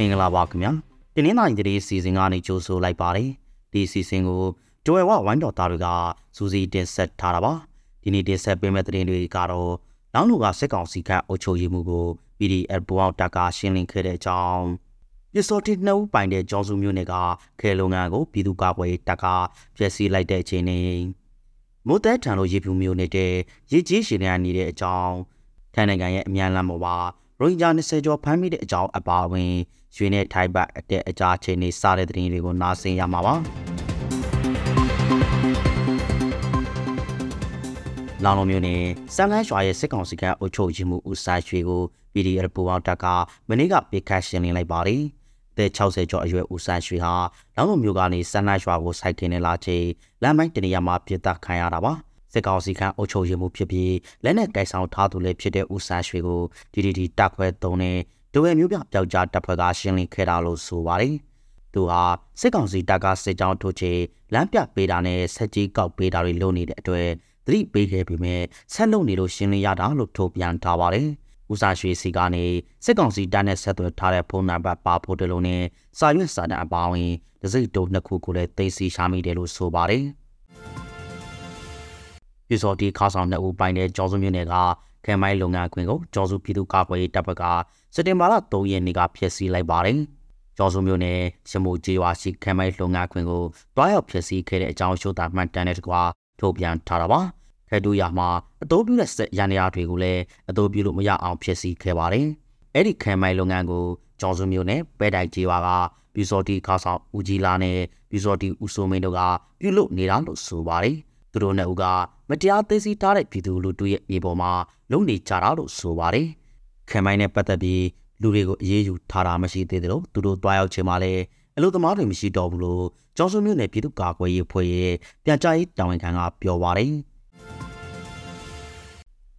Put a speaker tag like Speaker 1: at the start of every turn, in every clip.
Speaker 1: မင်္ဂလာပါခင်ဗျာတင်းနှင်းတိုင်းတရေစီစဉ်ကနေကြိုးဆိုလိုက်ပါတယ်ဒီစီစဉ်ကိုဒွယ်ဝဝိုင်းတော်သားတွေကစူးစီးတင်ဆက်ထားတာပါဒီနေ့တင်ဆက်ပေးမယ့်သတင်းတွေကတော့လောင်းလူကစစ်ကောင်စီကအုပ်ချုပ်ရေးမှုကို PDF ဘောင်းတပ်ကရှင်းလင်းခဲ့တဲ့အကြောင်းပစ္စတိုတီနှုတ်ပိုင်တဲ့ကျောင်းစုမျိုးနယ်ကခဲလုံငန်းကိုပြည်သူ့ကာကွယ်တပ်ကဖျက်ဆီးလိုက်တဲ့အချိန်နဲ့မိုးတဲထံလိုရေဖြူမျိုးနေတဲ့ရေကြီးရှင်နေတဲ့အကြောင်းထိုင်းနိုင်ငံရဲ့အမြန်လမ်းပေါ်မှာ ရိုဟင်ဂျာ20ကျော်ဖမ်းမိတဲ့အကြောင်းအပါအဝင်ရွှေနဲ့ထိုက်ဘတ်အတဲ့အကြအချိန်တွေစတဲ့သတင်းတွေကိုနားဆင်ရမှာပါ။လောင်လုံးမျိုးနဲ့စံလန်းရွာရဲ့စစ်ကောင်စီကအုပ်ချုပ်ရေးမှုဦးစာရွှေကို PDF ပူပေါင်းတပ်ကမနေ့ကပိတ်ခတ်ရှင်းလင်းလိုက်ပါတယ်။တဲ့60ကျော်အရွယ်ဦးစာရွှေဟာလောင်လုံးမျိုးကနေစံလန်းရွာကိုစိုက်တင်နေလာချိန်လမ်းမိုင်းတနေရာမှာပြစ်တက်ခံရတာပါ။ စစ်ကောင်စီကအုပ်ချုပ်ရေးမှုဖြစ်ပြီးလက်နက်ကိုင်ဆောင်ထားသူလည်းဖြစ်တဲ့ဦးဆန်းရွှေကို DDT တပ်ခွဲသုံးနဲ့ဒဝဲမျိုးပြပျောက်ကြားတပ်ဖွဲ့ကရှင်းလင်းခဲ့တာလို့ဆိုပါတယ်။သူဟာစစ်ကောင်စီတပ်ကစစ်ကြောင်းထုတ်ချေလမ်းပြပေးတာနဲ့ဆက်ကြီးကောက်ပေးတာတွေလုပ်နေတဲ့အတွက်သတိပေးခဲ့ပေမဲ့ဆက်လုပ်နေလို့ရှင်းလင်းရတာလို့ထုတ်ပြန်ထားပါတယ်။ဦးစာရွှေစီကနေစစ်ကောင်စီတပ်နဲ့ဆက်သွယ်ထားတဲ့ဖုန်းနံပါတ်ပါဖို့တလုံးနဲ့စာရွက်စာတမ်းအပါအဝင်ဒစိတုံနှစ်ခုကိုလည်းသိသိရှာမိတယ်လို့ဆိုပါတယ်။ ပြစော်တီခါဆောင်နှစ်ဦးပိုင်တဲ့ကျော်စုမြင့်နယ်ကခဲမိုင်းလုပ်ငန်းခွင်ကိုကျော်စုပြည်သူ့ကာကွယ်ရေးတပ်ဖွဲ့ကစက်တင်ဘာလ3ရက်နေ့ကဖျက်ဆီးလိုက်ပါတယ်။ကျော်စုမျိုးနဲ့ရှမိုကျေးဝါရှိခဲမိုင်းလုပ်ငန်းခွင်ကိုတွားရောက်ဖျက်ဆီးခဲ့တဲ့အကြောင်းရှုတာမှန်တန်တဲ့တကွာထုတ်ပြန်ထားတာပါ။ခဲတူရမှာအတိုးပြုတဲ့ရန်ရာတွေကိုလည်းအတိုးပြုလို့မရအောင်ဖျက်ဆီးခဲ့ပါတယ်။အဲ့ဒီခဲမိုင်းလုပ်ငန်းကိုကျော်စုမျိုးနဲ့ပဲတိုင်ကျေးဝါကပြူစော်တီခါဆောင်ဦးကြီးလာနဲ့ပြူစော်တီဦးစိုးမင်းတို့ကပြုလုပ်နေတာလို့ဆိုပါတယ်။ သူတို့နှစ်ဦးကမတရားသိသိထားတဲ့ပြည်သူလူထုရဲ့မြေပေါ်မှာလုံနေကြတာလို့ဆိုပါတယ်။ခံမိုင်းနဲ့ပတ်သက်ပြီးလူတွေကိုအေးအေးယူထားတာမရှိသေးတယ်လို့သူတို့တွားရောက်ချင်မှလည်းအလို့သမားတွေမရှိတော့ဘူးလို့ကျောင်းစုမြို့နယ်ပြည်သူ့ကာကွယ်ရေးအဖွဲ့ရဲ့ပြန်ကြားရေးတာဝန်ခံကပြောပါတယ်။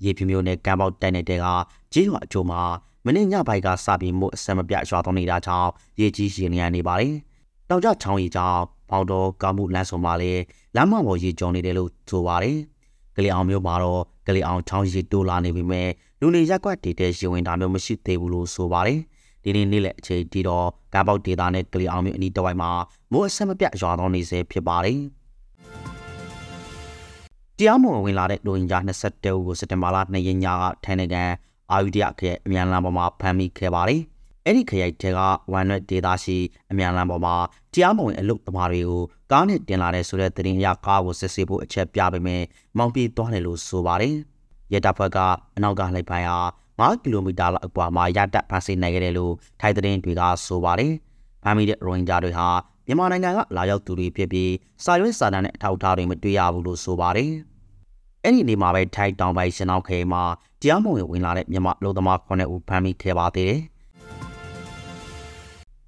Speaker 1: ရေပြမျိုးနဲ့ကံပေါက်တိုက်နေတဲ့ကကြီးရွာအချို့မှာမနေ့ညပိုင်းကစပြီးမို့အစမပြရွာသွန်းနေတာကြောင့်ရေကြီးရှင်နေရနေပါတယ်။တောင်ကျချောင်းရီကြောင့် ပေါင်တော်ကာမှုလမ်းဆောင်မှာလည်းလမ်းမပေါ်ရေကျုံနေတယ်လို့ဆိုပါတယ်။ကလေးအောင်မျိုးမှာတော့ကလေးအောင်ချောင်းရီတိုးလာနေပြီမဲ့လူနေရက်ကွက်ဒေတဲ့ရှင်ဝင်တာမျိုးမရှိသေးဘူးလို့ဆိုပါတယ်။ဒီနေ့နေ့လက်အချိန်တီတော့ကာပေါက်ဒေတာနဲ့ကလေးအောင်မျိုးအနီးတစ်ဝိုက်မှာမိုးအဆက်မပြတ်ရွာသွန်းနေစေဖြစ်ပါတယ်။တရားမဝင်ဝင်လာတဲ့လူဝင်ကြား22ဦးကိုစက်တင်ဘာလ2ရက်ညကထိုင်းနိုင်ငံအာယူဒီယာခရဲ့အမြန်လမ်းပေါ်မှာဖမ်းမိခဲ့ပါတယ်။ အဲ့ဒီခရိုင်တဲကဝန်ရွက်ဒေတာရှိအမြန်လမ်းပေါ်မှာတရားမဝင်အလုတ်သမားတွေကိုကားနဲ့တင်လာတဲ့ဆိုတဲ့သတင်းအရကားကိုစစ်ဆေးဖို့အချက်ပြပေမဲ့မောင်ပြေးသွားတယ်လို့ဆိုပါတယ်။ရဲတပ်ဖွဲ့ကအနောက်ကလိုက်ပိုင်းဟာ9ကီလိုမီတာလောက်အကွာမှာရတပ်ဖမ်းဆီးနိုင်ခဲ့တယ်လို့ထိုင်းသတင်းတွေကဆိုပါတယ်။ဖမ်းမိတဲ့ရိုဟင်ဂျာတွေဟာမြန်မာနိုင်ငံကလာရောက်သူတွေဖြစ်ပြီးစာရွက်စာတမ်းနဲ့အထောက်အထားတွေမတွေ့ရဘူးလို့ဆိုပါတယ်။အဲ့ဒီနေ့မှာပဲထိုင်းတောင်ပိုင်းရှင်နောက်ခေမှာတရားမဝင်ဝင်လာတဲ့မြန်မာလူသမား9ဦးဖမ်းမိခဲ့ပါသေးတယ်။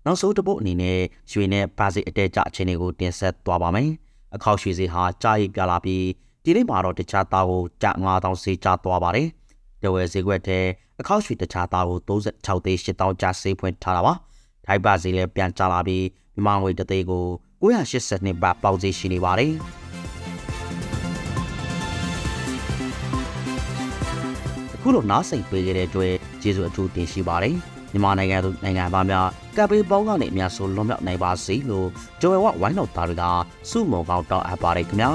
Speaker 1: နောက်ဆုံးတစ်ပုတ်အနေနဲ့ရွှေနဲ့ပါစီအတဲကြအခြေအနေကိုတင်ဆက်သွားပါမယ်။အခောက်ရွှေစီဟာကြားရိပ်ပြလာပြီးဒီနေ့မှာတော့တခြားသားကိုကြ9000စေးကြသွားပါတယ်။တဝယ်ဈေးကွက်ထဲအခောက်ရွှေတခြားသားကို36သိန်း8000ကျစေးဖွင့်ထားတာပါ။ထိုက်ပါစီလည်းပြန်ကျလာပြီးမြန်မာငွေတစ်သိန်းကို980နှစ်ဘတ်ပေါက်ဈေးရှိနေပါတယ်။ခုလိုနားစိတ်ပေးခဲ့တဲ့အတွက်ကျေးဇူးအထူးတင်ရှိပါတယ် မြန်မာနိုင်ငံသူနိုင်ငံသားများကပ်ပေးပေါင်းကနေအများဆုံးလွန်မြောက်နိုင်ပါစေလို့ဂျိုဝဲဝဝိုင်းတော်သားတွေကစုမုံကောင်းတောင်းအပ်ပါတယ်ခင်ဗျာ